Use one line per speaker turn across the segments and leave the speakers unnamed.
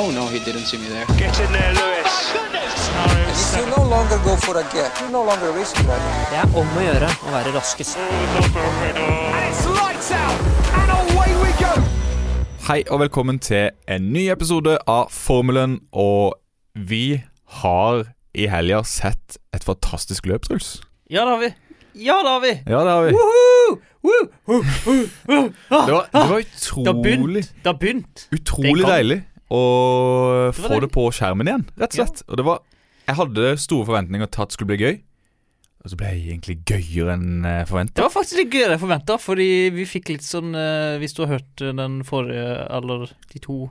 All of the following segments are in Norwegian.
Oh no, he didn't see me there.
Get in there, Lewis.
You no longer go for a gap, You no longer risk that.
Det er om å gjøre å være raskest.
Hei og velkommen til en ny episode av Formelen. Og vi har i helga sett et fantastisk løp, Truls.
Ja, det har vi. Ja, det har vi.
Ja, det har vi.
Woohoo! Woo! Woo! Woo! Woo! Ah,
Det var, det var
har begynt.
utrolig,
Det har begynt.
utrolig deilig
var
få det på skjermen igjen, rett og slett. Og det var Jeg hadde store forventninger til at det skulle bli gøy. Og så ble jeg egentlig gøyere enn
Det var faktisk litt gøyere enn forventa, fordi vi fikk litt sånn eh, Hvis du har hørt eh, den forrige, eller de to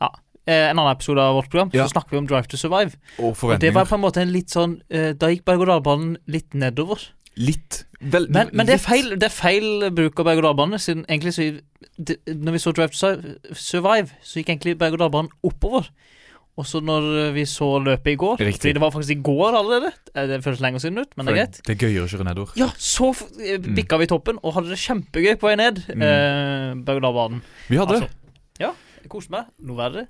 Ja, eh, en annen episode av vårt program,
Ja.
så snakker vi om Drive to Survive.
Og
Og det var på en måte en litt sånn eh, Da gikk berg-og-dal-banen litt nedover.
Litt. Vel,
Men, men det, er feil, det er feil bruk av berg-og-dal-bane, siden egentlig så det, Når vi så Drive to Survive, så gikk egentlig berg-og-dal-banen oppover. Og så når vi så løpet i går
Riktig.
Fordi det var faktisk i går allerede. Eh, Det føles lenger siden ut, men det er greit.
Det er gøyere å kjøre nedover.
Ja, så bikka mm. vi toppen og hadde det kjempegøy på vei ned.
Mm.
Eh, berg-og-dal-banen.
Vi hadde det.
Altså, ja, jeg koste meg. Noe verre.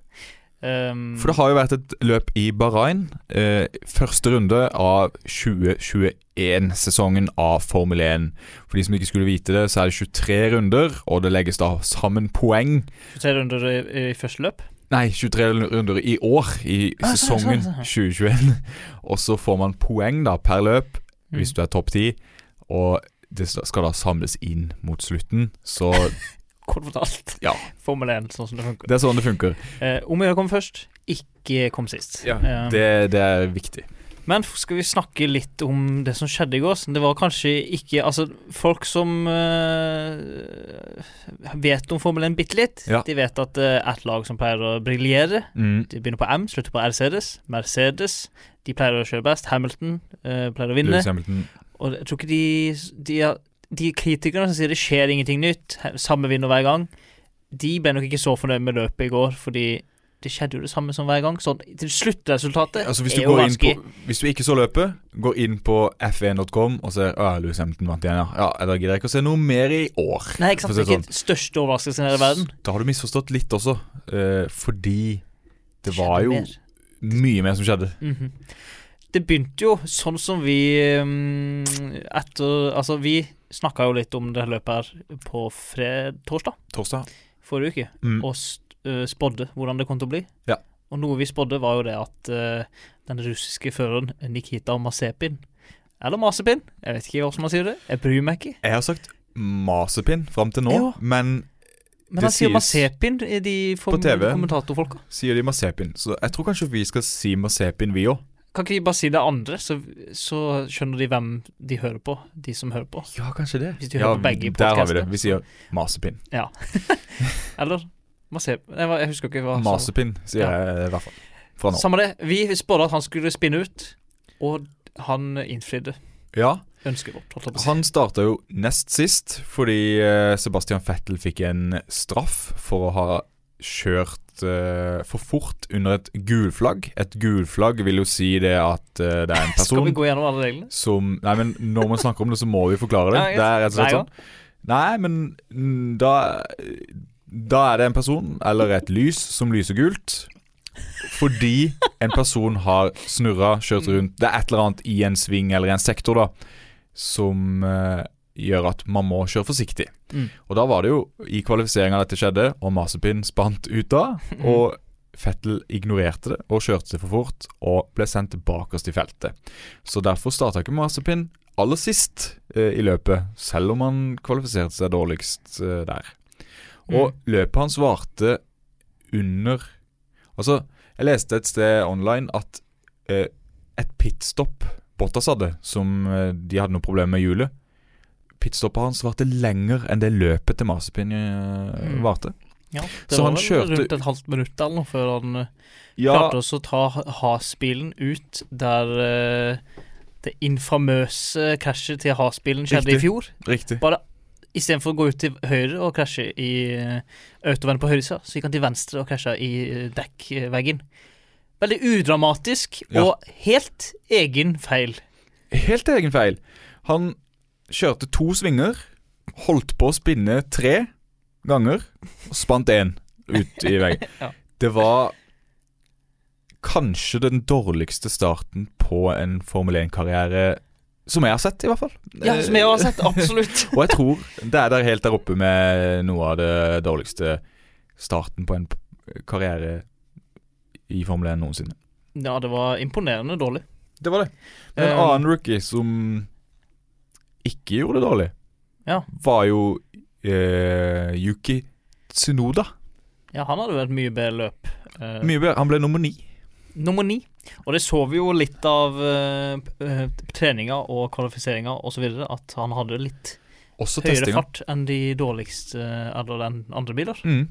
Um,
For det har jo vært et løp i Bahrain. Eh, første runde av 2021-sesongen av Formel 1. For de som ikke skulle vite det, så er det 23 runder, og det legges da sammen poeng.
23 runder i, i første løp.
Nei, 23 runder i år, i
Ah,
sesongen
sånn, sånn.
2021. Og så får man poeng da per løp
Mm.
hvis du er topp 10, og det skal da samles inn mot slutten. Så
Kort fortalt.
Ja.
Formel 1, sånn som det funker.
det er sånn det funker.
Eh, om å gjøre å komme først, ikke kom sist. Eh,
Det, det er viktig.
Men skal vi snakke litt om det som skjedde i går? Det var kanskje ikke Altså, folk som uh, vet om Formel 1 bitte litt,
Ja.
de vet at det er et lag som pleier å briljere.
Mm.
De begynner på M, slutter på Mercedes. Mercedes de pleier å kjøre best. Hamilton uh, pleier å vinne.
Lewis Hamilton.
Og jeg tror ikke de De, er- de kritikerne som sier det skjer ingenting nytt, samme vinner hver gang, de ble nok ikke så fornøyd med løpet i går, fordi det skjedde jo det samme som hver gang. Sånn til sluttresultatet
Altså
er jo vanskelig.
på, hvis du ikke så løpet, går inn på f1.com og ser Å, Louis Hamilton vant igjen. Ja, ja da gidder jeg ikke å se noe mer i år.
Nei, ikke sant. Det er ikke den største overraskelsen i hele verden.
Da har du misforstått litt også, eh, fordi det
det
var jo
mer.
mye mer som skjedde.
Mhm. Det begynte jo sånn som vi um, etter Altså, vi snakka jo litt om det løpet her på fred, torsdag
Torsdag.
forrige uke,
Mm.
og øh, spådde hvordan det kom til å bli.
Ja.
Og noe vi spådde, var jo det at uh, den russiske føreren Nikita Masepin Eller Masepin, jeg vet ikke hvordan man sier det. Jeg bryr meg ikke.
Jeg har sagt Masepin fram til nå,
Ja.
men
Men han sier Masepin i de på
TV.
kommentatorfolka.
sier de Masepin, Så jeg tror kanskje vi skal si Masepin, vi òg.
Kan ikke de bare si det andre, så, så skjønner de hvem de hører på, de som hører på.
Ja, kanskje det.
Hvis de
ja,
hører på begge
Der har vi det. Vi sier masepinn. Ja.
Eller masepinn. Jeg, jeg husker ikke hva.
Masepinn, sier
Ja.
jeg i hvert fall. Fra nå.
Samme det. Vi spådde at han skulle spinne ut, og han innfridde
Ja,
vårt.
Han starta jo nest sist fordi eh, Sebastian Fettel fikk en straff for å ha kjørt eh, for fort under et gulflagg. Et gulflagg vil jo si det at uh, det er en
Skal vi
person
gå gjennom alle reglene?
som Nei, men når man snakker om det, så må vi forklare det. Det er rett og slett sånn. Nei, men da Da er det en person, eller et lys, som lyser gult. Fordi en person har snurra, kjørt rundt Det er et eller annet i en sving eller i en sektor da som eh, gjør at man må kjøre forsiktig.
Mm.
Og da var det jo i kvalifiseringa dette skjedde, og Masepin spant ut av. Og Fettel ignorerte det og kjørte seg for fort og ble sendt tilbake i feltet. Så derfor starta ikke Masepin aller sist eh, i løpet, selv om han kvalifiserte seg dårligst eh, der. Og løpet hans varte under Altså, jeg leste et sted online at eh, et pitstop Bottas hadde, som eh, de hadde noe problem med hjulet Pitstoppet hans varte lenger enn det løpet til Masepin eh,
Mm.
varte.
Ja, det
Så
var
han
vel
kjørte-
rundt et halvt minutt eller noe før han eh,
Ja,
klarte også å ta Has-bilen ut der uh, det infamøse krasjet til Has-bilen skjedde
Riktig.
i fjor.
riktig.
Bare istedenfor å gå ut til høyre og krasje i uh, autovennen på høyresida, så gikk han til venstre og krasja i uh, dekkveggen. Veldig udramatisk
Ja.
og helt egen feil.
Helt egen feil. Han kjørte to svinger, holdt på å spinne tre ganger, og spant én ut i veggen.
Ja.
Det var kanskje den dårligste starten på en Formel 1-karriere som jeg har sett, i hvert fall.
Ja, som jeg har sett, absolutt.
Og jeg tror det er der helt der oppe med noe av det dårligste starten på en karriere i Formel 1 noensinne.
Ja, det var imponerende dårlig.
Det var det. Men en
Um,
annen rookie som ikke gjorde det dårlig,
Ja.
var jo eh, Yuki Tsunoda.
Ja, han hadde et mye bedre løp. Eh,
Mye bedre. Han ble nummer ni.
Nummer ni. Og det så vi jo litt av eh, treninga og kvalifiseringa osv. At han hadde litt
Også
høyere
testinga.
fart enn de dårligste Eller den andre biler.
Mm.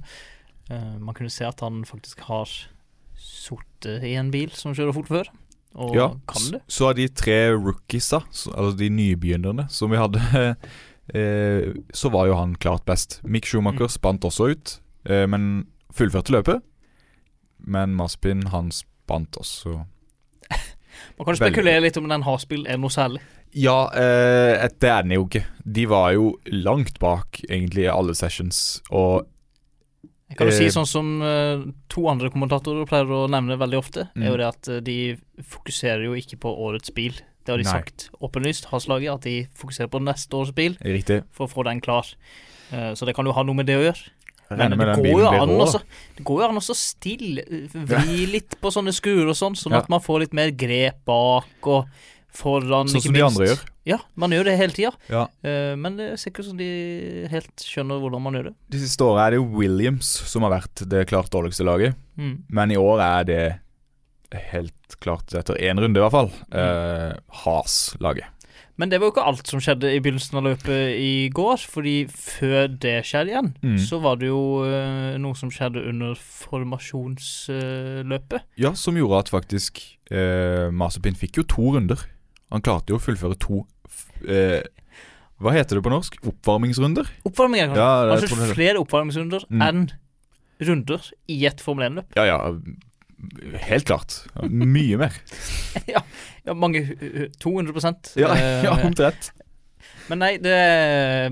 Eh, man kunne se at han faktisk har sittet i en bil som kjører fort før. Og
Ja,
kan det.
Så av de tre rookiesa, altså de nybegynnerne som vi hadde, eh, så var jo han klart best. Mick Schumacher
Mm.
spant også ut, eh, men fullførte løpet. Men Maspin, han spant også.
Man kan spekulere litt om den Haspil er noe særlig.
Ja, eh, det er den jo ikke. De var jo langt bak, egentlig, i alle sessions. Og
Jeg kan jo
Eh,
si sånn som eh, to andre kommentatorer pleier å nevne veldig ofte,
Mm.
er jo det at eh, de fokuserer jo ikke på årets bil. Det har de
Nei.
sagt åpenlyst, Haslaget, at de fokuserer på neste års bil
riktig
for å få den klar. Eh, så det kan jo ha noe med det å gjøre. Men det går, an også, det går jo an også stille Vri litt på sånne skruer og sånn, sånn
Ja.
at man får litt mer grep bak og foran,
Sånn
ikke
som de andre gjør.
Ja, man gjør det hele tida.
Ja.
Eh, men det ser ikke ut som de helt skjønner hvordan man gjør det.
De siste åra er det Williams som har vært det klart dårligste laget.
Mm.
Men i år er det helt klart, etter én runde i hvert fall,
Mm.
eh, Has-laget.
Men det var jo ikke alt som skjedde i begynnelsen av løpet i går, fordi før det skjedde igjen,
Mm.
så var det jo uh, noe som skjedde under formasjonsløpet.
Ja, som gjorde at faktisk uh, Masepin fikk jo to runder. Han klarte jo å fullføre to eh, Hva heter det på norsk? Oppvarmingsrunder?
Oppvarming,
Ja, det
altså
tror
flere oppvarmingsrunder
Mm.
enn runder i et Formel 1-løp.
Ja, ja. Helt klart. Mye mer.
ja, ja, mange hu- hu- 200
Ja,
eh,
ja omtrent.
Men nei, det,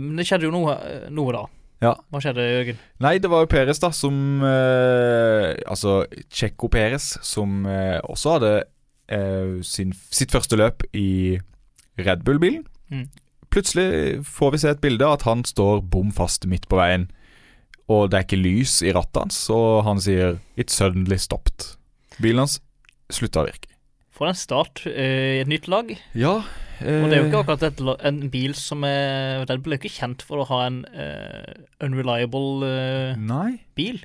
men det skjedde jo noe, noe da.
Ja.
Hva skjedde, Jørgen?
Nei, det var jo Peres, da, som eh, Altså Checo Peres, som eh, også hadde eh, sin, sitt første løp i Red Bull-bilen.
Mm.
Plutselig får vi se et bilde av at han står bom fast midt på veien. Og det er ikke lys i rattet hans, og han sier 'It suddenly stopped'. Bilen hans slutta å virke.
For en start eh, i et nytt lag.
Ja
Og det er jo ikke akkurat et, en bil som er er jo ikke kjent for å ha en uh, unreliable
uh,
bil.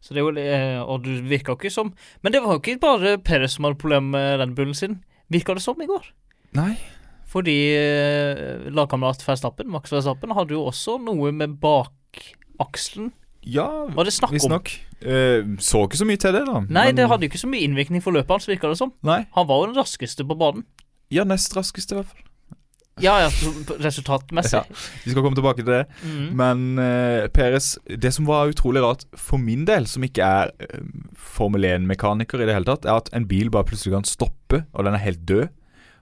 Så det er jo eh, Og du virka ikke som Men det var jo ikke bare Perez som hadde problemer med Red Bullen sin. Virka det som i går.
Nei.
Fordi eh, lagkamerat Verstappen, Max Verstappen, hadde jo også noe med bakakselen.
Ja,
Var det snakk om?
Nok. Eh, så ikke så mye til det, da.
Nei,
men-
det hadde jo ikke så mye innvirkning for løpet hans, virka det som.
Nei.
Han var jo den raskeste på banen.
Ja, nest raskeste, i hvert fall.
Ja, ja, resultatmessig.
Ja. Vi skal komme tilbake til det.
Mm.
Men eh, Peres, det som var utrolig rart for min del, som ikke er eh, Formel 1-mekaniker i det hele tatt, er at en bil bare plutselig kan stoppe, og den er helt død,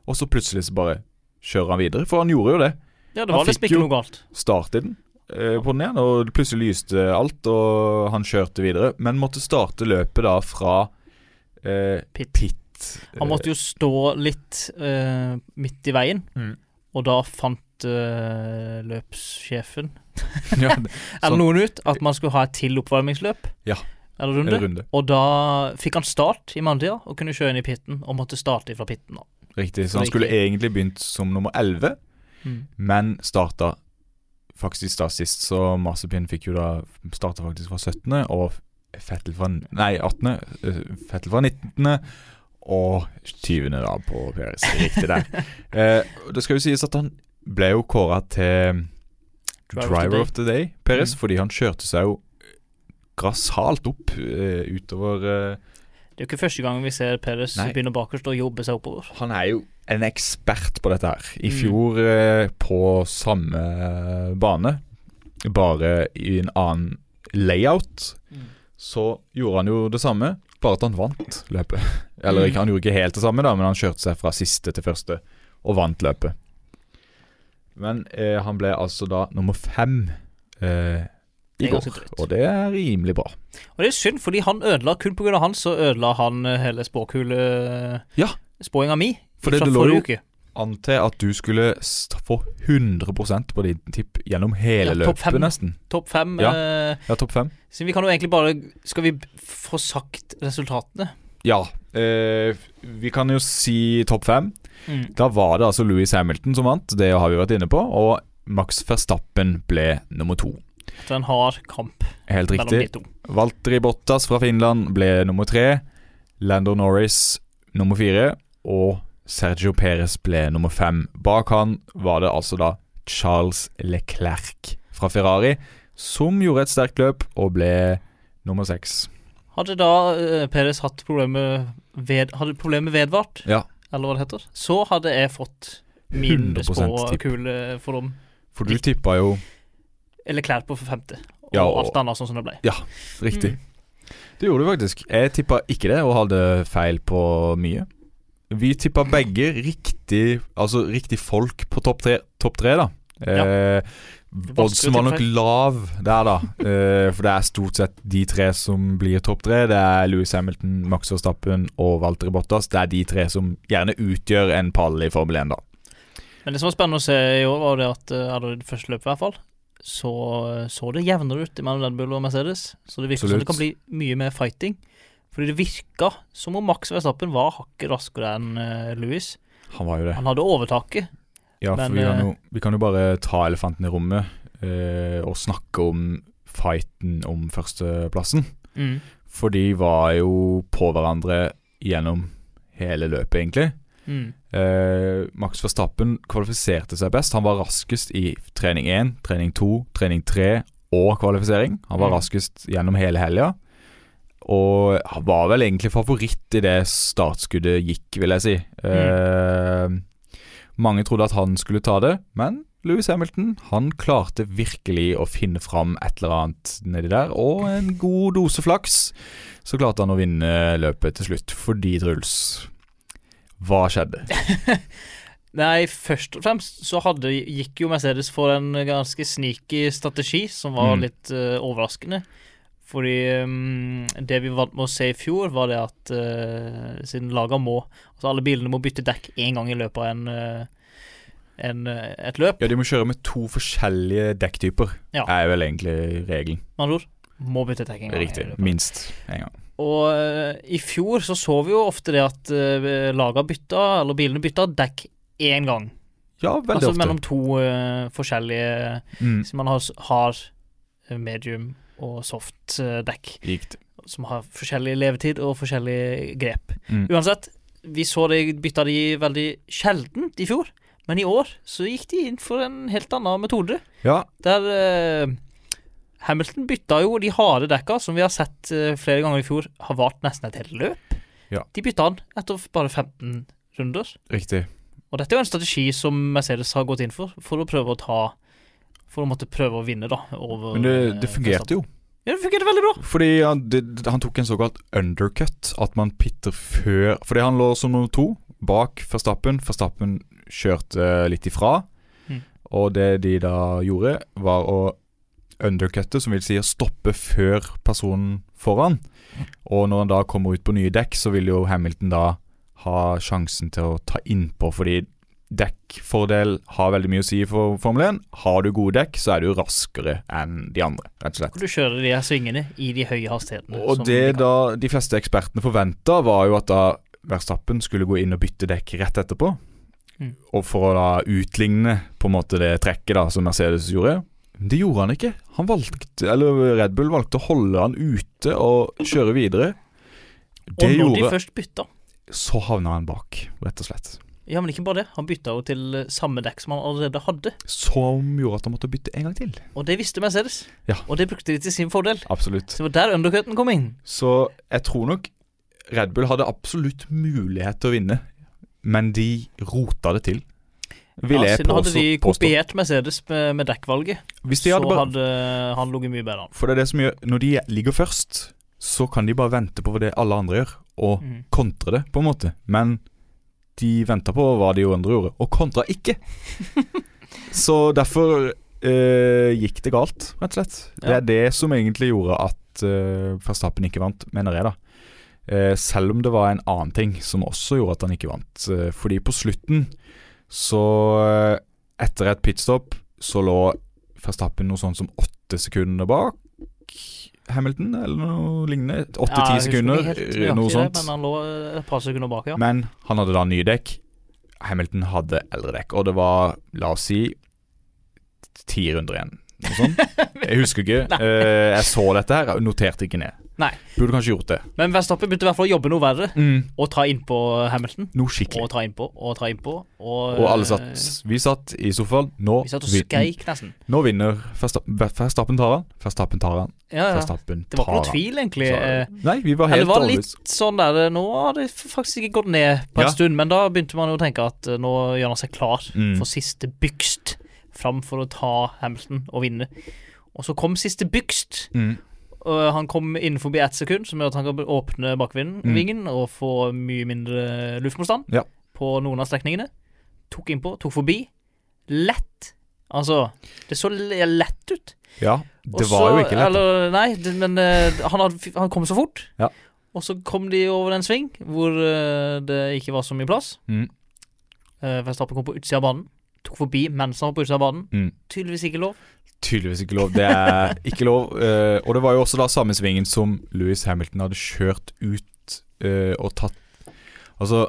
og så plutselig så bare kjører han videre. For han gjorde jo det.
Ja, det var han
fikk
ikke
jo-
noe galt.
Startet den eh, på den igjen, og plutselig lyste alt, og han kjørte videre. Men måtte starte løpet da fra eh,
Pit.
pit.
Han måtte jo stå litt eh, midt i veien,
Mm.
og da fant eh, løpssjefen
ja, det-
eller
Sånn.
noen ut at man skulle ha et til oppvarmingsløp.
Ja.
Eller runde.
runde.
Og da fikk han start i Mandia og kunne kjøre inn i pitten, og måtte starte fra pitten. da.
Riktig.
Så
han skulle egentlig begynt som nummer 11. men starta faktisk da sist, så Mazepin fikk jo da starta faktisk fra 17., og Fettel fra Nei, 18., eh, Fettel fra 19., og 20. da på Peres. Riktig der. eh, det skal jo sies at han ble jo kåra til Driver of the Day, Peres,
Mm.
fordi han kjørte seg jo grassat opp eh, utover eh,
Det er jo ikke første gang vi ser Perez begynne bakerst og jobbe seg oppover.
Han er jo en ekspert på dette her. I
Mm.
fjor mm. på samme bane, bare i en annen layout, så gjorde han jo det samme, bare at han vant løpet. Eller
Mm.
han gjorde ikke helt det samme, da, men han kjørte seg fra siste til første og vant løpet. Men eh, han ble altså da nummer fem eh, i går. Og det er rimelig bra.
Og det er synd, fordi han ødela kun pga. han, så ødela han eh, hele spåkule
Ja.
Spåinga mi
For det-
fra forrige
jo-
An
til at du skulle få 100% på din tipp gjennom hele
Ja, løpet, fem.
nesten.
Topp fem.
Ja.
eh,
Ja, topp fem.
så vi kan jo egentlig bare Skal vi få sagt resultatene?
Ja. Eh, vi kan jo si topp fem.
Mm.
Da var det altså Louis Hamilton som vant, det har vi vært inne på. Og Max Verstappen ble nummer to.
Etter en hard kamp
Helt riktig.
to.
Valtteri Bottas fra Finland ble nummer tre. Lando Norris nummer fire. Og Sergio Perez ble nummer fem. Bak han var det altså da Charles Leclerc fra Ferrari, som gjorde et sterkt løp og ble nummer seks.
Hadde da uh, Perez hatt problemer ved, Hadde problemet vedvart,
Ja.
eller hva det heter, så hadde jeg fått min spåkule for dem.
For du tippa jo
Eller klær på for femte. Og
Ja, og-
alt annet sånn som det ble.
Ja, riktig.
Mm.
Det gjorde du faktisk. Jeg tippa ikke det, og hadde feil på mye. Vi tippa begge riktig Altså riktig folk på topp tre, topp tre da. Eh,
vanskelig
Oddsen var nok lav der, da. Eh, for det er stort sett de tre som blir topp tre. Det er Louis Hamilton, Max Verstappen og Walter Bottas. Det er de tre som gjerne utgjør en pall i Formel 1, da.
Men det som var spennende å se i år, var det at uh, det første løpet, i hvert fall, så så det jevnere ut mellom Red Bull og Mercedes. Så det virker som det kan bli mye mer fighting. Fordi det virka som om Max Verstappen var hakket raskere enn uh, Louis.
Han var jo det.
Han hadde overtaket.
Ja,
Men,
for vi kan,
eh,
jo, vi kan jo bare ta elefanten i rommet eh, og snakke om fighten om førsteplassen.
Mm.
For de var jo på hverandre gjennom hele løpet, egentlig.
Mm.
Eh, Max Verstappen kvalifiserte seg best. Han var raskest i trening 1, trening 2, trening 3 og kvalifisering. Han var
Mm.
raskest gjennom hele helga. Og han var vel egentlig favoritt i det startskuddet gikk, vil jeg si. Eh, mange trodde at han skulle ta det, men Louis Hamilton han klarte virkelig å finne fram et eller annet nedi der, og en god dose flaks. Så klarte han å vinne løpet til slutt, fordi Truls Hva skjedde?
Nei, først og fremst så hadde, gikk jo Mercedes for en ganske sneaky strategi, som var
Mm.
litt uh, overraskende. Fordi um, det vi vant med å se i fjor, var det at uh, siden laga må Altså alle bilene må bytte dekk én gang i løpet av en, uh, en, uh, et løp.
Ja, De må kjøre med to forskjellige dekktyper,
Ja.
er vel egentlig regelen.
Med andre ord, må bytte dekk en gang.
Riktig. Minst én gang.
Og eh, i fjor så så vi jo ofte det at uh, laga bytta, eller bilene bytta dekk én gang.
Ja, veldig
altså
ofte.
mellom to uh, forskjellige
Mm.
Så man har, har eh, medium og soft uh, dekk,
Riktig.
som har forskjellig levetid og forskjellig grep.
Mm.
Uansett, vi så de bytta de veldig sjeldent i fjor, men i år så gikk de inn for en helt annen metode.
Ja,
Der eh, Hamilton bytta jo de harde dekka, som vi har sett eh, flere ganger i fjor, har vart nesten et helt løp.
Ja.
De bytta han etter bare 15 runder.
riktig.
Og dette er jo en strategi som Mercedes har gått inn for, for å prøve å ta For å måtte prøve å vinne, da. Over,
Men det,
eh,
det fungerte jo.
Ja, det fungerte veldig bra.
Fordi han, det, han tok en såkalt undercut. At man pitter før Fordi han lå som nummer to bak Verstappen. Verstappen kjørte litt ifra.
Mm.
Og det de da gjorde, var å undercutte, som vil si å stoppe før personen foran. Og når han da kommer ut på nye dekk, så vil jo Hamilton da ha sjansen til å ta innpå, fordi dekkfordel har veldig mye å si for Formel 1. Har du gode dekk, så er du raskere enn de andre, rett og slett.
Du kjører de her svingene i de høye hastighetene.
Og det
de
da de fleste ekspertene forventa, var jo at da Verstappen skulle gå inn og bytte dekk rett etterpå.
Mm.
Og for å da utligne på en måte det trekket da som Mercedes gjorde. Det gjorde han ikke. Han valgte, eller Red Bull valgte å holde han ute og kjøre videre.
Og
når
når de først bytta
Så havna han bak, rett og slett.
Ja, men ikke bare det. Han bytta jo til eh, samme dekk som han allerede hadde.
Som gjorde at han måtte bytte en gang til.
Og det visste Mercedes.
Ja.
Og det brukte de til sin fordel.
Absolutt.
Så det var der undercutten kom inn.
Så jeg tror nok Red Bull hadde absolutt mulighet til å vinne, men de rota det til. Vil
ja,
siden
siden hadde de
påstå.
kopiert Mercedes med, med dekkvalget,
de
så
hadde bare,
hadde han ligget mye bedre an.
For det er det som gjør Når de ligger først, så kan de bare vente på det alle andre gjør, og
Mm.
kontre det, på en måte. Men de venta på hva de andre gjorde, og kontra ikke. så derfor eh, gikk det galt, rett og slett. Det er det som egentlig gjorde at eh, Verstappen ikke vant, mener jeg, da. Eh, selv om det var en annen ting som også gjorde at han ikke vant. Eh, fordi på slutten, så eh, Etter et pitstop, så lå Verstappen noe sånn som åtte sekunder bak Hamilton, eller noe lignende.
Ja,
Åtte-ti
husker
sekunder,
helt
noe sånt. det.
Men han lå et par sekunder bak, ja.
Men han hadde da nye dekk. Hamilton hadde eldre dekk, og det var, la oss si, ti runder igjen. Noe sånt. Jeg husker ikke. Eh, jeg så dette her, noterte ikke ned.
Nei.
Burde kanskje gjort det.
Men Verstappen begynte i hvert fall å jobbe noe verre.
Mm.
Og ta innpå Hamilton.
Noe skikkelig.
Og ta innpå, og ta innpå. Og,
Og alle satt Vi satt i sofaen. Nå,
Vi satt og skreik nesten.
nå vinner Verstappen, Verstappen tar han. Verstappen tar han.
Ja, ja.
Verstappen
Det var ikke noe tvil, egentlig.
Så-
eh,
Nei, vi var helt
det var
overbevist.
litt sånn der eh, Nå har det faktisk ikke gått ned på en
Ja.
stund, men da begynte man jo å tenke at eh, nå gjør han seg klar
Mm.
for siste bygst fram for å ta Hamilton og vinne. Og så kom siste bygst.
Mm.
Og han kom innenfor ett sekund, som gjør at han kan åpne bakvingen
Mm.
og få mye mindre luftmotstand
Ja.
på noen av strekningene. Tok innpå, tok forbi. Lett. Altså, det så lett ut.
Ja, det
Også,
var jo ikke lett.
Eller, nei, det, men uh, han, hadde, han kom så fort.
Ja.
Og så kom de over en sving hvor uh, det ikke var så mye plass.
Mm.
Uh, Verstappen kom på utsida av banen. Tok forbi mens han var på utsida av banen.
Mm.
Tydeligvis ikke lov.
Tydeligvis ikke lov. Det er ikke lov. Uh, og det var jo også da samme svingen som Louis Hamilton hadde kjørt ut uh, og tatt Altså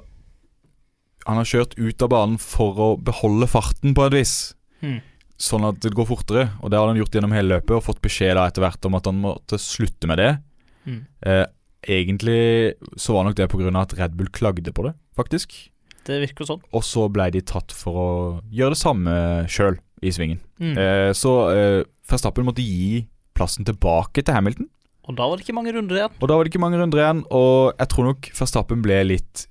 Han har kjørt ut av banen for å beholde farten på et vis.
Hmm.
Sånn at det går fortere. Og det har han gjort gjennom hele løpet, og fått beskjed da etter hvert om at han måtte slutte med det.
Hmm.
Uh, egentlig så var nok det pga. at Red Bull klagde på det, faktisk.
Det virker sånn.
Og så ble de tatt for å gjøre det samme sjøl i svingen.
Mm.
Eh, så eh, Verstappen måtte gi plassen tilbake til Hamilton.
Og da var det ikke mange runder igjen.
Og da var det ikke mange runder igjen, og jeg tror nok Verstappen ble litt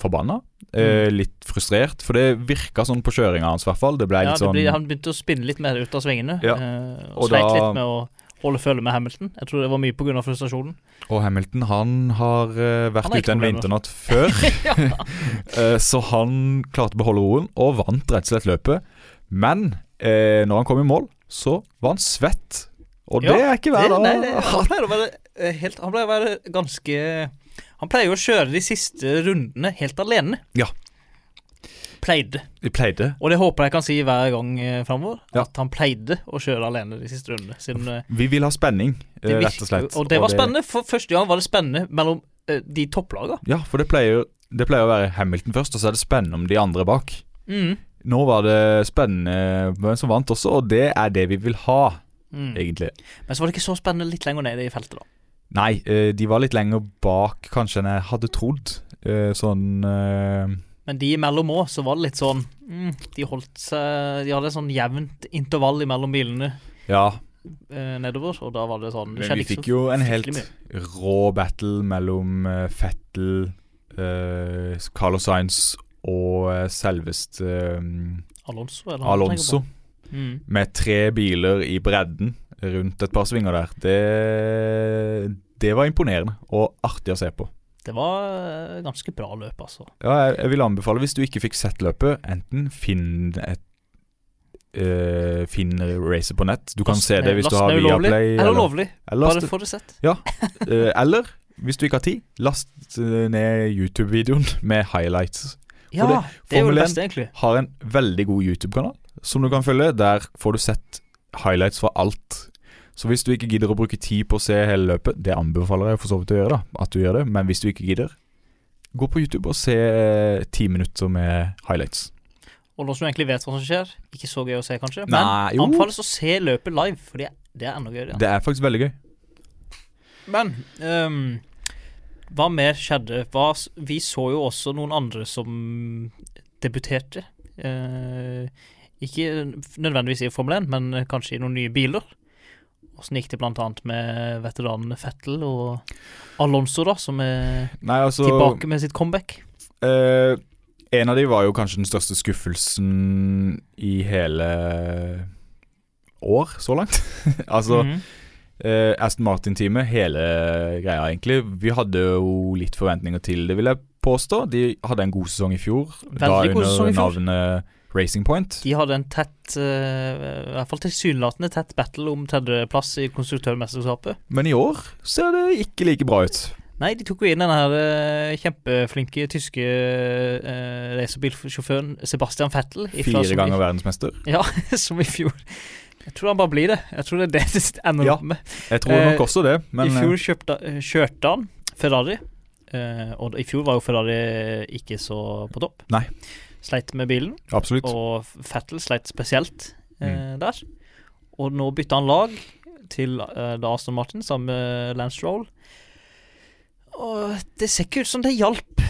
forbanna. Eh, litt frustrert, for det virka sånn på kjøringa hans, i hvert fall. Det ble
Ja,
litt
det
sånn
blir, han begynte å spinne litt mer ut av svingene.
Ja.
eh, og
Og
sleit
da-
litt med å holde følge med Hamilton. Jeg tror det var mye pga. frustrasjonen.
Og Hamilton, han har uh, vært
Han
ute en vinternatt før, Eh, så han klarte å beholde roen, og vant rett og slett løpet. Men eh, når han kom i mål, så var han svett. Og
Ja,
det er ikke hver dag.
nei, det- han pleier å være eh, helt Han pleier å være ganske Han pleier jo å kjøre de siste rundene helt alene.
Ja.
Pleide.
De pleide.
Og det håper jeg kan si hver gang eh, framover.
Ja.
At han pleide å kjøre alene de siste rundene. Siden eh,
Vi vil ha spenning, rett og slett.
Og det var spennende. For første gang var det spennende mellom de topplagene.
Ja, for det pleier, det pleier å være Hamilton først, og så er det spennende om de andre bak.
Mm.
Nå var det spennende hvem som vant også, og det er det vi vil ha,
Mm.
egentlig.
Men så var det ikke så spennende litt lenger nede i feltet, da.
Nei, eh, de var litt lenger bak kanskje enn jeg hadde trodd. Eh, Sånn eh,
Men de imellom òg, så var det litt sånn mm, De holdt seg De hadde et sånn jevnt intervall imellom bilene
Ja,
nedover, og da var det sånn Det
men vi fikk jo en helt rå battle mellom Fettel, eh, Carlos Sainz og eh, selveste eh,
Alonso, eller
Alonso.
Mm.
med tre biler i bredden rundt et par svinger der. Det, det var imponerende og artig å se på.
Det var eh, ganske bra løp, altså.
Ja, jeg, jeg vil anbefale, hvis du ikke fikk sett løpet, enten finn et uh, Finn racet på nett. Du kan
Last
se det hvis du har Viaplay.
Eller lovlig.
eller,
Bare få det sett.
eh, eller hvis du ikke har tid, last ned YouTube-videoen med highlights.
Ja,
det-
det er jo det beste, egentlig.
Har en veldig god YouTube-kanal som du kan følge. Der får du sett highlights fra alt. Så hvis du ikke gidder å bruke tid på å se hele løpet, det anbefaler jeg for så vidt å gjøre, da, at du gjør det, men hvis du ikke gidder, gå på YouTube og se eh, ti minutter med highlights.
Og nå som du egentlig vet hva som skjer, ikke så gøy å se, kanskje,
Nei,
men
jo.
anbefales å se løpet live, for det, er enda gøyere.
Det er faktisk veldig gøy.
Men ehm, hva mer skjedde? Hva, vi så jo også noen andre som debuterte. Eh, ikke nødvendigvis i Formel 1, men kanskje i noen nye biler. Åssen gikk det annet med veteranene Fettel og Alonso, da, som er
Nei, altså
tilbake med sitt comeback?
eh, En av de var jo kanskje den største skuffelsen i hele år, så langt. altså
Mhm.
Eh, Aston Martin-teamet, hele greia egentlig. Vi hadde jo litt forventninger til det, vil jeg påstå. De hadde en god sesong i fjor.
Veldig god sesong i fjor.
navnet Racing Point.
De hadde en tett, uh, i hvert fall tilsynelatende tett battle om tredjeplass i konstruktørmesterskapet.
Men i år ser det ikke like bra ut.
Nei, de tok jo inn den her eh, kjempeflinke tyske uh, racerbilsjåføren Sebastian Vettel.
Fire ganger verdensmester.
Ja, som i fjor. Jeg tror han bare blir det. Jeg tror det er det det ender
Ja,
med.
Jeg tror
Eh,
nok også det, men
I
eh,
fjor kjøpte, eh, kjørte han Ferrari, eh, og i fjor var jo Ferrari ikke så på topp.
Nei.
Sleit med bilen,
eh, absolutt.
og Fettel sleit spesielt mm. der. Og nå bytta han lag til eh, da Aston Martin sammen med Lance Roll. Og det ser ikke ut som det hjalp.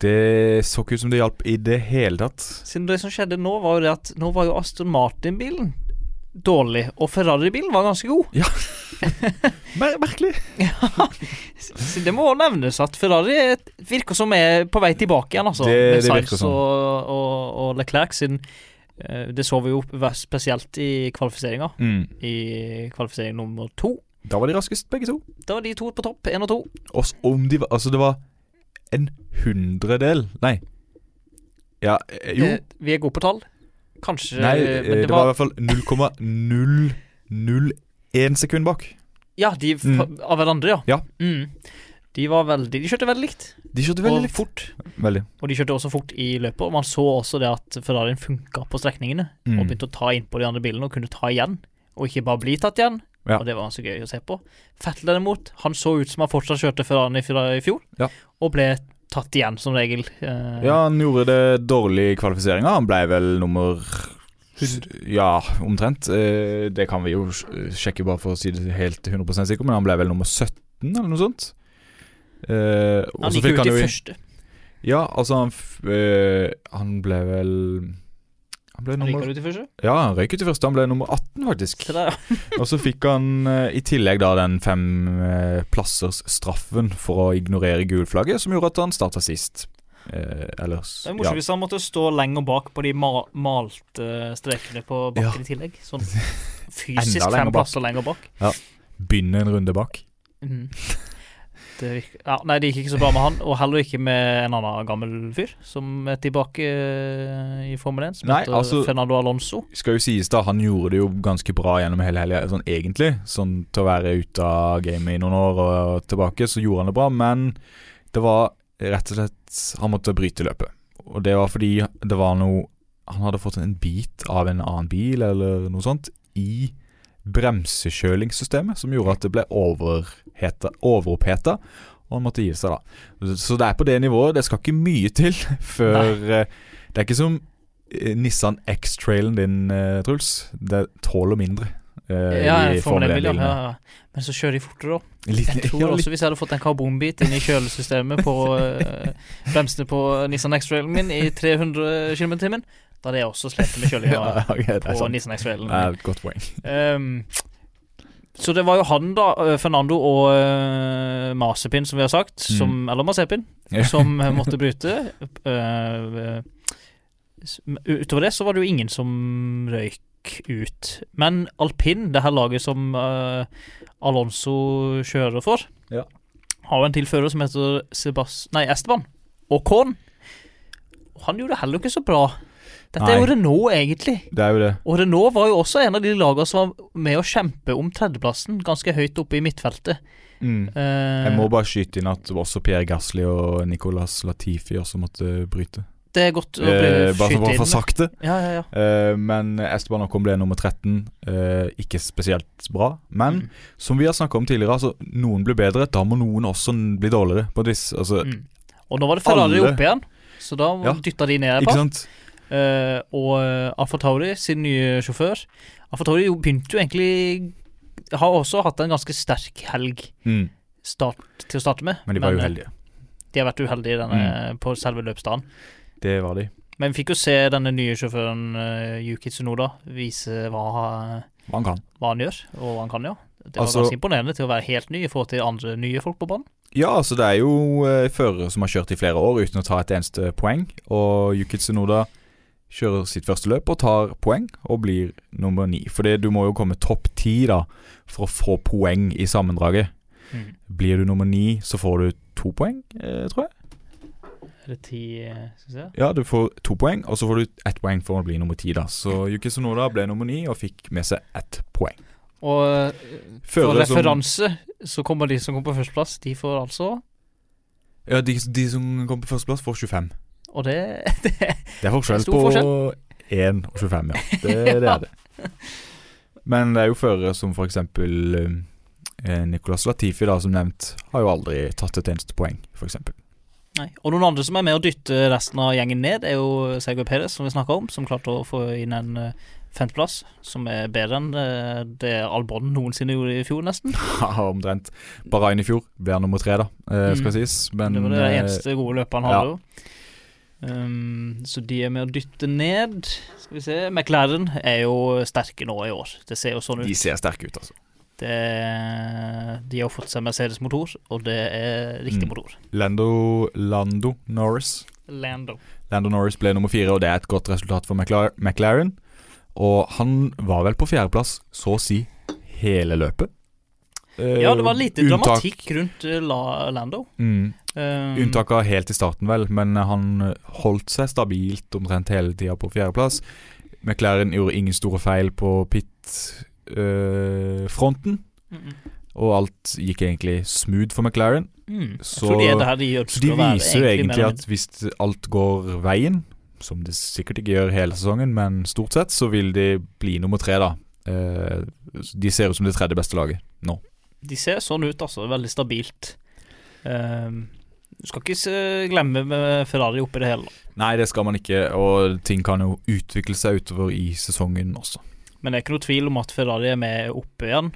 Det så ikke ut som det hjalp i det hele tatt.
Siden det som skjedde nå, var jo det at nå var jo Aston Martin-bilen dårlig, og Ferrari-bilen var ganske god.
Mer merkelig.
ja. det må nevnes at Ferrari virker som er på vei tilbake igjen, altså.
Det-
med Sainz
sånn.
og, og, og Leclerc siden eh, Det så vi jo spesielt i kvalifiseringa.
Mm.
I kvalifisering nummer to.
Da var de raskest, begge to.
Da var de to på topp, én og to.
Også om de var Altså, det var en hundredel Nei. Ja, eh, jo.
Eh, vi er gode på tall. Kanskje
Nei,
men
eh, det var i hvert fall 0,001 sekund bak.
Ja, de
Mm.
av hverandre, ja.
Ja.
Mm. De var veldig De kjørte veldig likt.
De kjørte veldig
og
likt.
fort.
Veldig.
Og de kjørte også fort i løpet. Og man så også det at Ferrarien funka på strekningene.
Mm.
Og begynte å ta innpå de andre bilene og kunne ta igjen. Og ikke bare bli tatt igjen.
Ja.
Og det var ganske gøy å se på. Fettel derimot, han så ut som han fortsatt kjørte Ferrarien i fjor,
Ja.
og ble tatt igjen som regel. Eh,
Ja, han gjorde det dårlig i kvalifiseringa. Han ble vel nummer Ja, omtrent. Eh, Det kan vi jo sjekke bare for å si det helt 100 sikker, men han ble vel nummer 17, eller noe sånt. Eh,
han gikk ut i første.
Ja, altså han, f eh, han ble vel Han ble nummer
ut i første.
Ja, han røyk ut i første. Han ble nummer 18, faktisk.
Så der, ja.
Og så fikk han eh, i tillegg da den fem eh, plassers straffen for å ignorere gulflagget, som gjorde at han starta sist. Eh, ellers
Det er morsomt hvis han måtte stå lenger bak på de ma malte strekene på bakken
Ja.
i tillegg. Sånn fysisk fem plasser lenger bak.
begynne en runde bak.
Mhm. Det virker, ja, nei, det gikk ikke så bra med han, og heller ikke med en annen gammel fyr som er tilbake eh, i Formel 1, som
Nei,
heter
altså-
Fernando Alonso.
Skal jo sies da, han gjorde det jo ganske bra gjennom hele helga, sånn egentlig. Sånn til å være ute av gamet i noen år og tilbake, så gjorde han det bra. Men det var rett og slett Han måtte bryte løpet. Og det var fordi det var noe Han hadde fått en bit av en annen bil eller noe sånt i bremsekjølingssystemet, som gjorde at det ble overoppheta. Og han måtte gi seg, da. Så det er på det nivået. Det skal ikke mye til før eh, Det er ikke som eh, Nissan X-trailen din, eh, Truls. Det tåler mindre. Uh,
Ja,
i
Formel 1-bil, ja.
bilene.
ja. ja. Men så kjører de fortere, da.
Litt,
Jeg tror
ja,
også hvis jeg hadde fått en karbonbit inn i kjølesystemet på uh, bremsene på Nissan X-Trailen min i 300 km i timen, da hadde jeg også slitt med kjølinga
ja, ok, er
på. Nissan.
Det er godt poeng.
Um, så det var jo han, da, eh, Fernando og uh, Masepin, som vi har sagt,
Mm.
som, eller Masepin, som eh, måtte bryte. Eh, utover det så var det jo ingen som røyk ut. Men alpin, det her laget som uh, Alonso kjører for,
Ja.
har jo en tilfører som heter Sebast nei, Esteban. Og Korn Og han gjorde det heller ikke så bra. Dette er jo
det
Renault, egentlig.
Det er jo det.
Og Renault var jo også en av de lagene som var med å kjempe om tredjeplassen, ganske høyt oppe i midtfeltet.
Mm.
Uh,
Jeg må bare skyte inn at også Pierre Gasli og Nicolas Latifi også måtte bryte.
det er godt å bli
Eh, bare
skyte
for
inn.
sagt det.
Ja, ja, ja.
Uh, men Esteban Ocon ble nummer 13. Uh, ikke spesielt bra. Men
Mm.
som vi har snakka om tidligere, altså, noen blir bedre. Da må noen også bli dårligere, på et vis. Altså,
Mm. Og nå var det Ferrari
alle-
oppe igjen, så da
Ja.
dytta de ned et
Ikke
par.
sant?
Eh, og Afatauri, Alfa Tauri, sin nye sjåfør Alfa Tauri jo begynte jo egentlig Har også hatt en ganske sterk helg
Mm.
start, til å starte med.
Men de var
men,
uheldige.
De har vært uheldige denne,
Mm.
på selve løpsdagen.
Det var de.
Men vi fikk jo se denne nye sjåføren uh, Yuki Tsunoda vise hva,
Hva han kan.
hva han gjør, og hva han kan gjøre. Det var
Altså-
ganske imponerende til å være helt ny i forhold til andre nye folk på banen.
Ja, altså det er jo uh, førere som har kjørt i flere år uten å ta et eneste poeng. Og Yuki Tsunoda kjører sitt første løp og tar poeng, og blir nummer ni. Fordi du må jo komme topp ti da for å få poeng i sammendraget.
Mm.
Blir du nummer ni, så får du to poeng, eh, tror jeg.
Er det ti syns jeg.
Ja, du får to poeng, og så får du ett poeng for å bli nummer ti. da Så Yuki Sonoda ble nummer ni og fikk med seg ett poeng.
Og for for
referanse som-
så kommer de som kommer på førsteplass, de får altså
Ja, de, de som kom på førsteplass, får 25.
Og det, det
Det er forskjell på 1 og 25, ja. Det, det er det. Men det er jo førere som eksempel eh, Nicolas Latifi, da, som nevnt, har jo aldri tatt et eneste poeng, eksempel.
Nei. Og noen andre som er med å dytte resten av gjengen ned, er jo Sergio Perez, som vi snakka om, som klarte å få inn en uh, femteplass, som er bedre enn eh, det Albon noensinne gjorde i fjor, nesten.
Ja, omtrent. Bahrain i fjor ble han nummer tre, da, eh, skal
Mm.
sies. Men
det var det
eh,
eneste gode løpet han hadde. jo. Um, så de er med å dytte ned. Skal vi se McLaren er jo sterke nå i år. Det ser jo sånn ut.
de ser sterke ut, altså.
Det, de har fått seg Mercedes-motor, og det er riktig
Mm.
motor.
Lando, Lando Norris
Lando.
Lando Norris ble nummer fire, og det er et godt resultat for McLaren. Og han var vel på fjerdeplass så å si hele løpet. Eh,
Ja, det var lite
unntak-
dramatikk rundt eh, La Lando.
Mm,
Um,
unntak av helt i starten, vel, men han holdt seg stabilt omtrent hele tida på fjerdeplass. McLaren gjorde ingen store feil på pit-fronten,
mm, mm.
og alt gikk egentlig smooth for McLaren.
Mm. Jeg
Så-
de
Så de viser jo egentlig at hvis alt går veien, som det sikkert ikke gjør hele sesongen, men stort sett, så vil de bli nummer tre, da. Uh, de ser ut som det tredje beste laget nå
de ser sånn ut, altså. Veldig stabilt. Um, du skal ikke glemme Ferrari oppi det hele.
Nei, det skal man ikke, og ting kan jo utvikle seg utover i sesongen også.
Men det er ikke noe tvil om at Ferrari er med oppe igjen,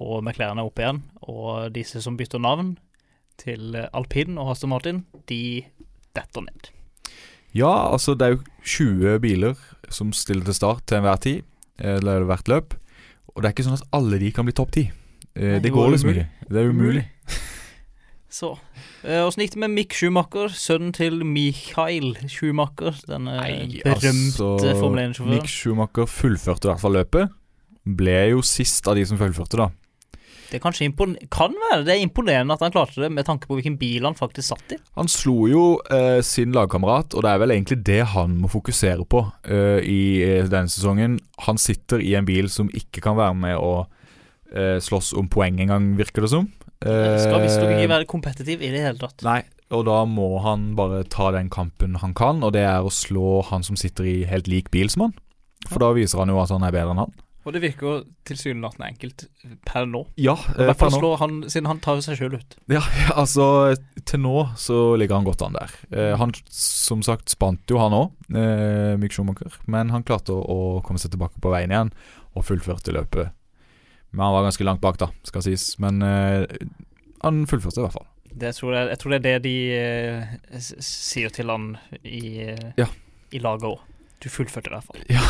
og med klærne oppe igjen. Og disse som bytter navn til alpin og Aston Martin, de detter ned.
Ja, altså det er jo 20 biler som stiller til start til enhver tid, eh, eller hvert løp. Og det er ikke sånn at alle de kan bli topp
10.
Det
det
går liksom ikke. Det er umulig.
Så Åssen gikk det med Mick Schumacher, sønnen til Michael Schumacher? Denne
Nei,
berømte
altså,
Formel 1-sjåføren.
Mick Schumacher fullførte i hvert fall løpet. Ble jo sist av de som fullførte, da.
Det er kanskje kan være det er imponerende at han klarte det, med tanke på hvilken bil han faktisk satt i.
Han slo jo eh, sin lagkamerat, og det er vel egentlig det han må fokusere på eh, i eh, denne sesongen. Han sitter i en bil som ikke kan være med å eh, slåss om poeng en gang, virker det som.
Det skal visstnok
Eh,
ikke være kompetitiv i det hele tatt.
Nei, og da må han bare ta den kampen han kan, og det er å slå han som sitter i helt lik bil som han. For da viser han jo at han er bedre enn han.
Og det virker jo tilsynelatende enkelt per nå.
Ja, eh, per nå.
slår han, siden han tar jo seg sjøl ut.
Ja, altså Til nå så ligger han godt an der. Eh, han som sagt spant jo han òg, eh, Mick Schumacher, men han klarte å, å komme seg tilbake på veien igjen og fullførte løpet. Men han var ganske langt bak, da, skal sies. Men uh, han fullførte i hvert fall.
Det tror jeg, jeg tror det er det de uh, sier til han i, uh,
Ja.
i laget òg. Du fullførte i hvert fall. Ja.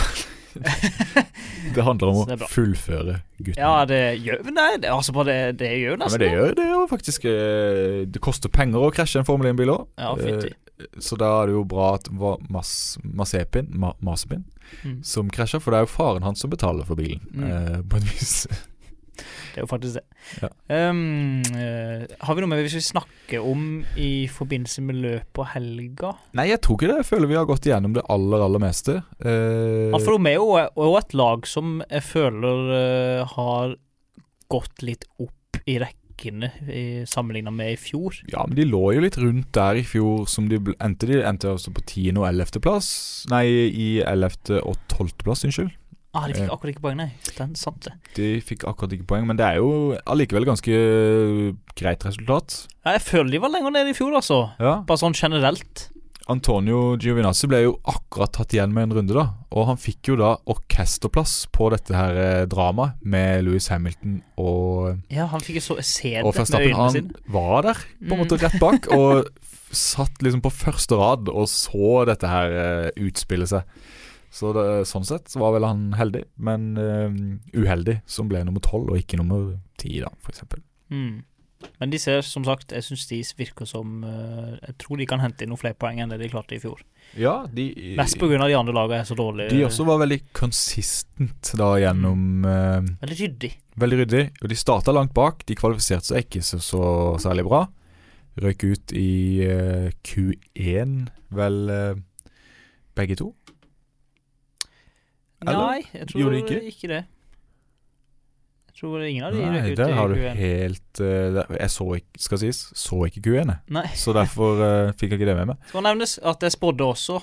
Det handler om å fullføre gutten.
Ja, det gjør Nei, det, altså bare det, det gjør
Ja,
nesten
men det gjør det gjør faktisk Det koster penger å krasje en Formel 1-bil òg.
Ja, fint,
Så da er det jo bra at det var Mas Masepin, Ma Masepin
Mm.
som krasjer, for det er jo faren hans som betaler for bilen,
Mm.
eh, på en vis.
Det er jo faktisk det.
Ja.
Um, uh, har vi noe med hvis snakke om i forbindelse med løpet og helga?
Nei, jeg tror ikke det. Jeg føler vi har gått igjennom det aller, aller meste. Uh,
Alfa Romeo er jo et lag som jeg føler uh, har gått litt opp i rekkene sammenligna med i fjor.
ja, men de lå jo litt rundt der i fjor, som de endte De endte altså på 10. og 11. plass. Nei, i 11. og 12. plass, unnskyld.
Ah, de fikk
Eh.
akkurat ikke poeng, nei. Den sant det.
De fikk akkurat ikke poeng, men det er jo allikevel ganske greit resultat.
Ja, jeg føler de var lenger nede i fjor, altså.
Ja.
Bare sånn generelt.
Antonio Giovinazzi ble jo akkurat tatt igjen med en runde, da. Og han fikk jo da orkesterplass på dette her eh, dramaet med Louis Hamilton og,
Ja, han fikk jo så se det
og
med øynene sine.
Han var der, på en
Mm.
måte rett bak, og satt liksom på første rad og så dette her eh, utspille seg. Så det, sånn sett så var vel han heldig, men uh, uheldig, som ble nummer tolv og ikke nummer ti, da, eksempel.
Mm. Men de ser, som sagt, jeg syns de virker som uh, Jeg tror de kan hente inn noen flere poeng enn det de klarte i fjor.
Ja, de
Mest pga. de andre lagene er så dårlige.
De også var veldig consistent da gjennom uh,
Veldig ryddig.
Veldig ryddig. Og de starta langt bak. De kvalifiserte seg ikke så, så særlig bra. Røyk ut i eh, Q1, vel begge to?
Nei, jeg tror ikke?
ikke?
det. Jeg tror ingen av de
Nei,
røk ut
der har du
Q1.
helt uh, Jeg så ikke, skal sies, så ikke Q1, jeg. Så derfor uh, fikk jeg ikke det med meg.
Skal nevnes at jeg spådde også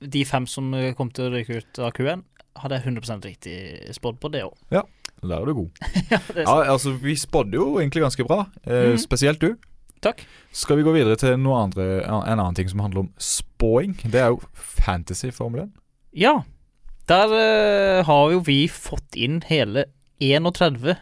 de fem som eh, kom til å ryke ut av Q1. Hadde jeg 100 riktig spådd på det òg.
Der er du god.
ja, er
Ja, altså, vi spådde jo egentlig ganske bra. Eh,
mm.
Spesielt du.
Takk.
Skal vi gå videre til noe andre, en annen ting som handler om spåing? Det er jo fantasy-formelen. 1.
Ja. Der uh, har jo vi fått inn hele 31 uh,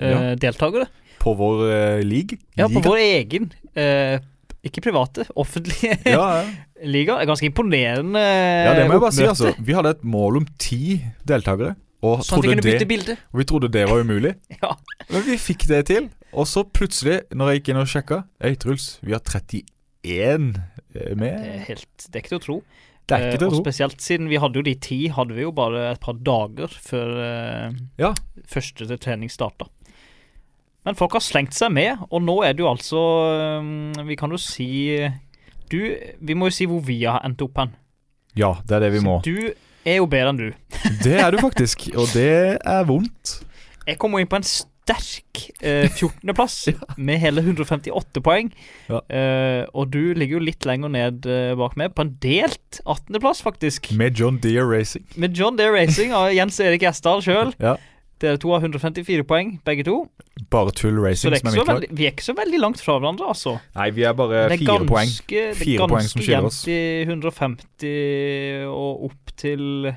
Ja.
deltakere.
På vår uh, league.
Ja, på vår egen. eh, ikke private, offentlige
Ja, ja.
liga. Er ganske imponerende
ja, det må jeg bare si. altså Vi hadde et mål om ti deltakere, og,
Sånn
trodde
kunne bytte
det, og vi trodde det var umulig.
Ja.
Men vi fikk det til. Og så plutselig, når jeg gikk inn og sjekka Hei, Truls, vi har 31 eh, med.
Det er helt Det er ikke til å tro.
Det er ikke til
Eh,
å
og spesielt siden vi hadde jo de ti, hadde vi jo bare et par dager før eh,
Ja.
første trening starta. Men folk har slengt seg med, og nå er det jo altså eh, Vi kan jo si Du, vi må jo si hvor vi har endt opp hen.
Ja, det er det vi
Så
må.
Du er jo bedre enn du.
Det er du faktisk, og det er vondt.
Jeg kommer inn på en sterk eh, 14.-plass med hele 158 poeng.
Ja.
Eh, og du ligger jo litt lenger ned eh, bak meg, på en delt 18.-plass, faktisk.
Med John Deere Racing.
Med John Deere Racing av Jens Erik Gjesdal sjøl.
Ja.
Dere to har 154 poeng, begge to.
Bare Tull Racing som er mitt lag.
vi er ikke så veldig langt fra hverandre, altså.
Nei, vi er bare
er
fire poeng.
ganske, det er
Fire poeng som
ganske
skiller oss.
jevnt i 150 og opp til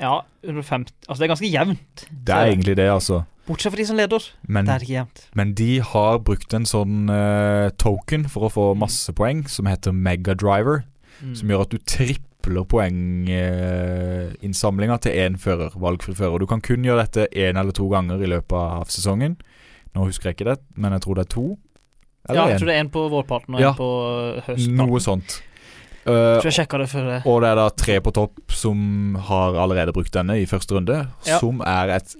Ja, 150 Altså, det er ganske jevnt.
Det er egentlig det, altså.
Bortsett fra de som leder.
Men,
Det er ikke jevnt.
men de har brukt en sånn uh, token for å få masse poeng, som heter Megadriver.
Mm.
Som gjør at du tripler poenginnsamlinga til én fører, valgfri fører. Du kan kun gjøre dette én eller to ganger i løpet av sesongen. Nå husker jeg ikke det, men jeg tror det er to.
Ja, jeg
én.
tror det er en på vårparten og
Ja.
en på høsten.
Noe sånt. Eh,
Jeg jeg det før det.
og det er da tre på topp som har allerede brukt denne i første runde,
Ja.
som er et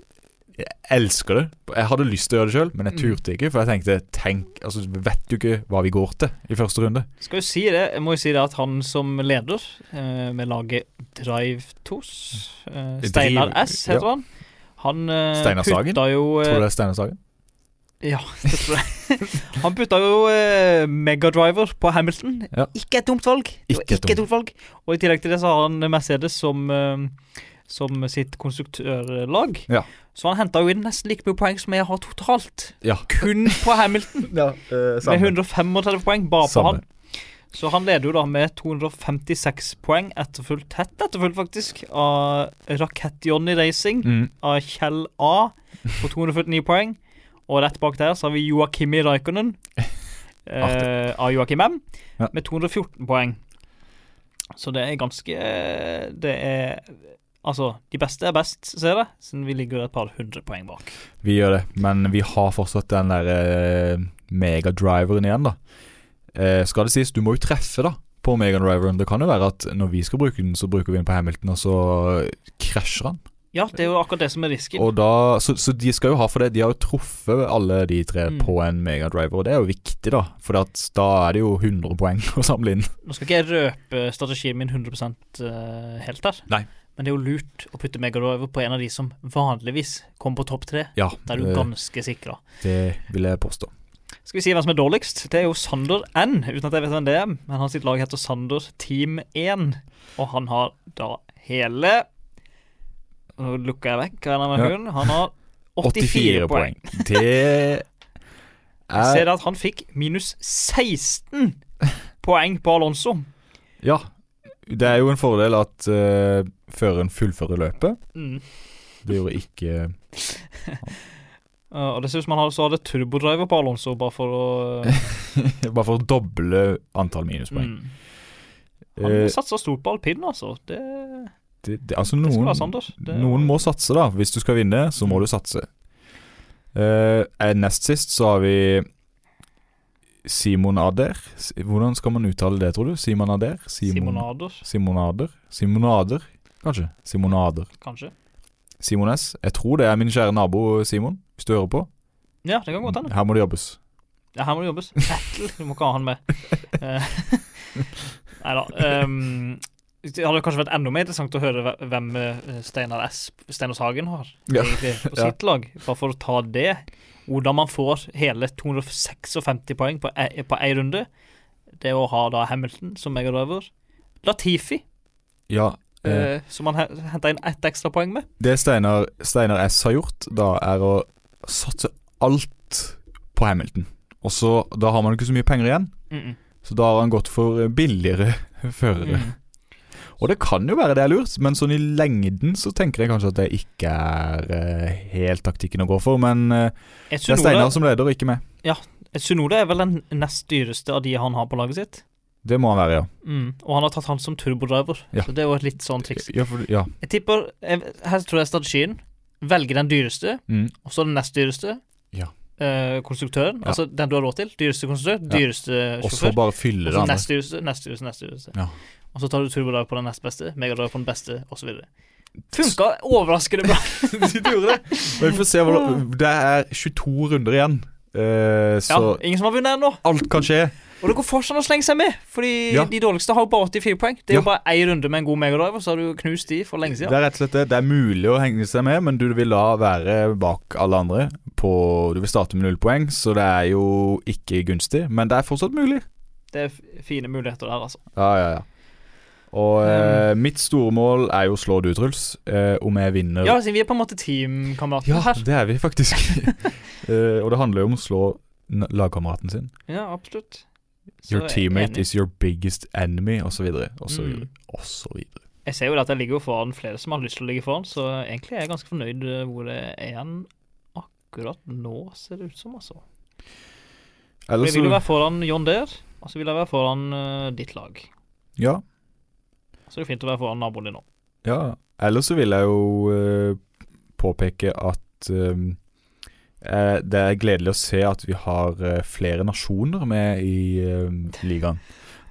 Jeg elsker det. Jeg hadde lyst til å gjøre det sjøl, men jeg
Mm.
turte ikke. For jeg tenkte tenk, altså, vet du ikke hva vi går til i første runde.
Skal jo si det, jeg må jo si det at han som leder uh, med laget Drive Tos, uh, Steinar S heter
ja.
han. Han uh,
Steinar Sagen?
jo
Tror
eh,
du det er Steinar Sagen?
Ja, det tror jeg. Han putta jo eh, megadriver på Hamilton.
Ja.
Ikke et dumt valg. Ikke,
Ikke et
et dumt valg. Og i tillegg til det så har han Mercedes som, eh, som sitt konstruktørlag.
Ja.
Så han henta jo inn nesten like mye poeng som jeg har totalt.
Ja.
Kun på Hamilton.
ja
med 135 poeng bare på han. Så han leder jo da med 256 poeng, etterfulgt tett etterfulgt faktisk, av Rakett-Johnny Racing
Mm.
av Kjell A på 249 poeng. Og rett bak der så har vi Joakimi Raikkonen eh, av Joakim M
Ja.
med 214 poeng. Så det er ganske Det er Altså, de beste er best, ser jeg, siden vi ligger et par hundre poeng bak.
Vi gjør det, men vi har fortsatt den der eh, megadriveren igjen, da. Eh, skal det sies, du må jo treffe, da, på megadriveren. Det kan jo være at når vi skal bruke den, så bruker vi den på Hamilton, og så krasjer han.
Ja, det er jo akkurat det som er risken.
Da, så, så de skal jo ha for det. De har jo truffet alle de tre
Mm.
på en megadriver, og det er jo viktig, da. For da er det jo 100 poeng å samle inn.
Nå skal ikke jeg røpe strategien min 100 eh, helt her.
Nei.
Men det er jo lurt å putte Megadriver på en av de som vanligvis kommer på topp tre.
Ja,
Da er du ganske sikra.
det vil jeg påstå.
Skal vi si hvem som er dårligst? Det er jo Sander N, uten at jeg vet hvem det er. Men hans lag heter Sander Team 1, og han har da hele Nå lukker jeg vekk av denne
Ja.
hunden. Han har 84, poeng.
Det
Ser
er
dere at han fikk minus 16 poeng på Alonso.
Ja. Det er jo en fordel at uh, føreren fullfører løpet.
Mm.
Det gjorde ikke
Uh, og det ser ut som han har- hadde turbodriver på Alonso, bare for å
Bare for å doble antall minuspoeng.
mm. Han
Eh,
satser stort på alpin, altså. Det,
det, det, altså
det
noen,
Det,
noen må satse, da. Hvis du skal vinne, så må
Mm.
du satse. Eh, eh, nest sist så har vi Simon Ader. Hvordan skal man uttale det, tror du? Simon Ader? Simon,
Simonader,
Simonader? Simonader, kanskje? Simonader.
kanskje.
Simon S. Jeg tror det er min kjære nabo Simon, hvis du hører på.
Ja, det kan godt hende.
Her må det jobbes.
Ja, her må det jobbes. Du må ikke ha han med. Uh, Nei da. Um, det hadde kanskje vært enda mer interessant å høre hvem eh, Steinar S. Steinar Sagen har
Ja.
egentlig på
Ja.
sitt lag, bare for å ta det. Hvordan man får hele 256 poeng på én runde. Det å ha da Hamilton som megadriver. Latifi,
Ja, eh,
eh, som han henta inn ett ekstra poeng med.
det Steinar, Steinar S har gjort, da er å satse alt på Hamilton. Og så, Da har man ikke så mye penger igjen,
Mm -mm.
så da har han gått for billigere førere.
Mm.
Og det kan jo være det er lurt, men sånn i lengden så tenker jeg kanskje at det ikke er eh, helt taktikken å gå for. Men eh, det er Steinar som leder, og ikke meg.
et Sunode er vel den nest dyreste av de han har på laget sitt.
Det må han være, ja.
Mm. Og han har tatt han som turbodriver,
Ja.
så det er jo et litt sånn triks.
Ja, for, ja.
Jeg tipper jeg, Her tror jeg strategien velge den dyreste,
Mm.
og så den nest dyreste.
Ja.
Eh, konstruktøren, altså den du har råd til. Dyreste konstruktør,
Ja.
sjåfør.
Og så bare
fyller
det
så
andre.
nest dyreste, nest dyreste, nest dyreste.
Ja.
Og så tar du turbodag på den nest beste, megadag på den beste, osv. Funka overraskende bra.
du gjorde det. Men vi får se hva Det er 22 runder igjen, Uh, så
Ja, ingen som har vunnet ennå.
alt kan skje.
Og det går fortsatt å slenge seg med, fordi
Ja.
de dårligste har bare 84 poeng. Det er
Ja.
jo bare én runde med en god megadrive, så har du knust de for lenge siden.
Det er rett og slett det. Det er mulig å henge seg med, men du vil da være bak alle andre. På, du vil starte med null poeng, så det er jo ikke gunstig, men det er fortsatt mulig.
Det er fine muligheter der, altså.
Ja, ja, ja. Og eh, mitt store mål er jo å slå du, Truls. Eh, om jeg vinner
Ja, siden vi er på en måte teamkamerater
Ja,
her.
det er vi faktisk. Eh, og det handler jo om å slå lagkameraten sin.
Ja, absolutt. Så
Your teammate
enig.
is your biggest enemy, så og så
Mm.
så videre.
Jeg ser jo at jeg ligger foran flere som har lyst til å ligge foran, så egentlig er jeg ganske fornøyd eh, hvor det er igjen akkurat nå, ser det ut som, altså.
Eller
Jeg vil jo være foran John der, og så vil jeg være foran uh, ditt lag.
Ja.
Så det er fint å være foran naboen din nå.
Ja, eller så vil jeg jo uh, påpeke at eh, det er gledelig å se at vi har eh, flere nasjoner med i eh, ligaen.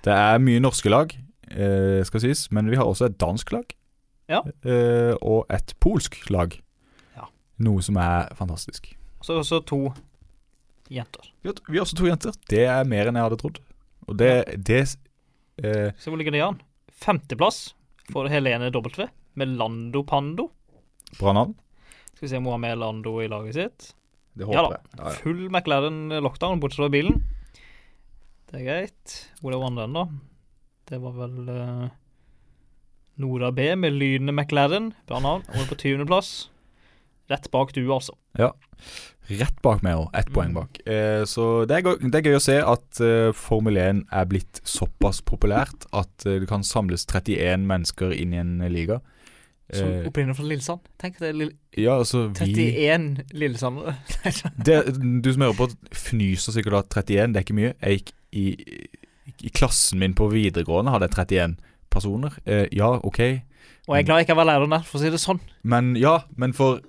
Det er mye norske lag, eh, skal sies, men vi har også et dansk lag.
Ja.
eh, og et polsk lag.
Ja.
Noe som er fantastisk.
Så også to jenter.
Vi har, vi har også to jenter. Det er mer enn jeg hadde trodd. Og det, det eh,
Se hvor ligger det an. Femteplass for Helene W med Lando Pando.
Bra navn.
Skal vi se om hun har med Lando i laget sitt.
Det
Ja da.
jeg. Ja, ja.
Full McLaren lockdown, bortsett fra bilen. Det er greit. Hvor er hun den, da? Det var vel uh, Nora B med Lyne McLaren. Bra navn. Hun er på 20.-plass. Rett bak du, altså. Ja.
Rett bak meg òg, ett poeng
Mm.
bak. Eh, så det er, gøy, det er gøy å se at uh, Formel 1 er blitt såpass populært at uh, det kan samles 31 mennesker inn i en liga.
Som
Eh,
opprinnelig fra Lillesand. Tenk det er Lill-
ja, altså vi
31 Lillesandere.
Du som hører på, fnyser sikkert av 31, det er ikke mye. Jeg gikk i, i klassen min på videregående, hadde jeg 31 personer. Eh, ja, OK.
Og jeg er glad jeg ikke var læreren der, for å si det sånn.
Men ja, men for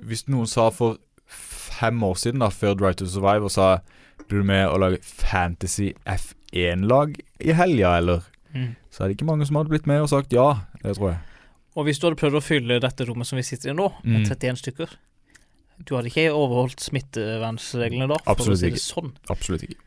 Hvis noen sa for fem år siden, da før Drive to Survive, og sa Blir du med å lage Fantasy F1-lag i helga, eller? Så er det ikke mange som hadde blitt med og sagt ja, det tror jeg.
Og hvis du hadde prøvd å fylle dette rommet som vi sitter i nå, med
Mm.
31 stykker Du hadde ikke overholdt smittevernreglene da?
Absolutt
si
ikke.
Sånn.
Absolutt ikke.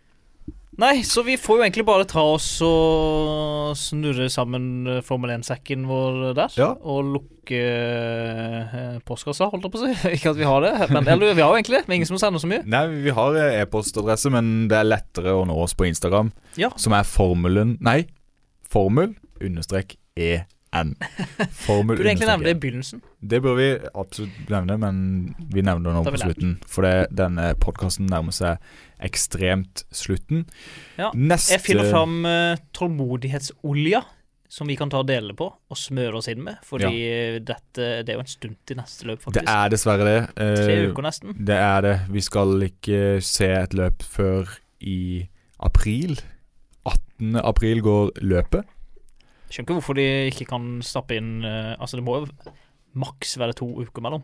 Nei, så vi får jo egentlig bare ta oss og snurre sammen eh, Formel 1-sekken vår der.
Ja.
Og lukke eh, postkassa, holdt jeg på å si. Ikke at vi har det, men eller, vi har jo egentlig det. Men ingen som sender så mye.
Nei, vi har eh, e-postadresse, men det er lettere å nå oss på Instagram,
Ja.
som er formelen Nei, formel understrek en. Formel
Burde egentlig nevne det i begynnelsen.
Det bør vi absolutt nevne, men vi nevner det nå på slutten. For det, denne podkasten nærmer seg ekstremt slutten.
Ja,
Neste
Jeg finner fram uh, tålmodighetsolja som vi kan ta og dele på og smøre oss inn med. Fordi ja. dette det er jo en stund til neste løp, faktisk.
Det er dessverre det.
Tre
Eh,
uker nesten.
Det er det. Vi skal ikke se et løp før i april. 18. april går løpet.
Skjønner ikke hvorfor de ikke kan stappe inn eh, Altså, det må jo maks være to uker mellom.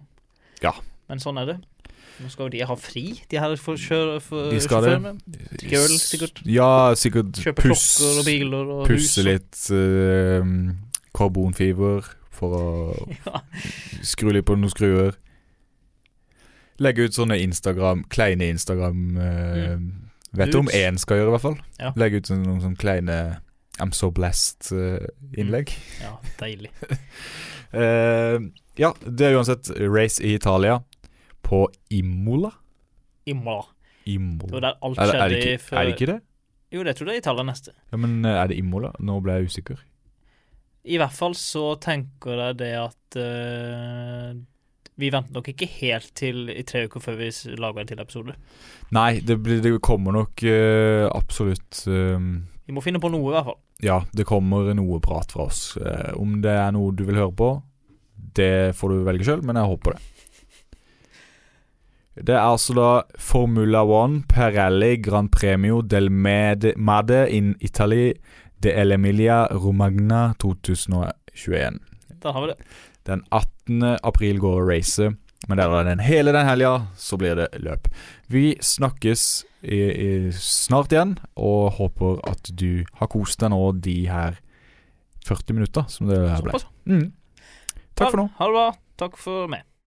Ja.
Men sånn er det. Nå skal jo de ha fri, de her for, kjøre, for
De skal det.
sjåførene. Skal sikkert
Ja, sikkert
Kjøpe klokker og biler og hus.
Pusse litt uh, karbonfiber for å
Ja.
skru litt på noen skruer. Legge ut sånne Instagram kleine Instagram eh, Vet du om én skal gjøre, i hvert fall.
Ja.
Legge ut sånne, noen sånne kleine I'm so blessed-innlegg.
Ja, deilig.
uh, ja, det er uansett race i Italia. På Imola?
Imola. Det var der alt skjedde
er, det
i
ikke,
før
er det ikke det?
Jo, det tror jeg det er Italia neste.
Ja, Men eh, er det Imola? Nå ble jeg usikker.
I hvert fall så tenker jeg det at uh, Vi venter nok ikke helt til i tre uker før vi lager en til episode.
Nei, det, blir, det kommer nok uh, absolutt um,
Vi må finne på noe, i hvert fall.
Ja, det kommer noe prat fra oss. Eh, om det er noe du vil høre på, det får du velge sjøl, men jeg håper det. Det er altså da Formula One Perelli Gran Premio del Mede, Made in Italy de Elemilia Romagna 2021.
Da har vi det.
Den 18. april går racet, men det er den hele den helga, så blir det løp. Vi snakkes i, i snart igjen, og håper at du har kost deg nå de her 40 minutter som det her ble. Mm. Takk for nå.
Ha det bra. Takk for meg.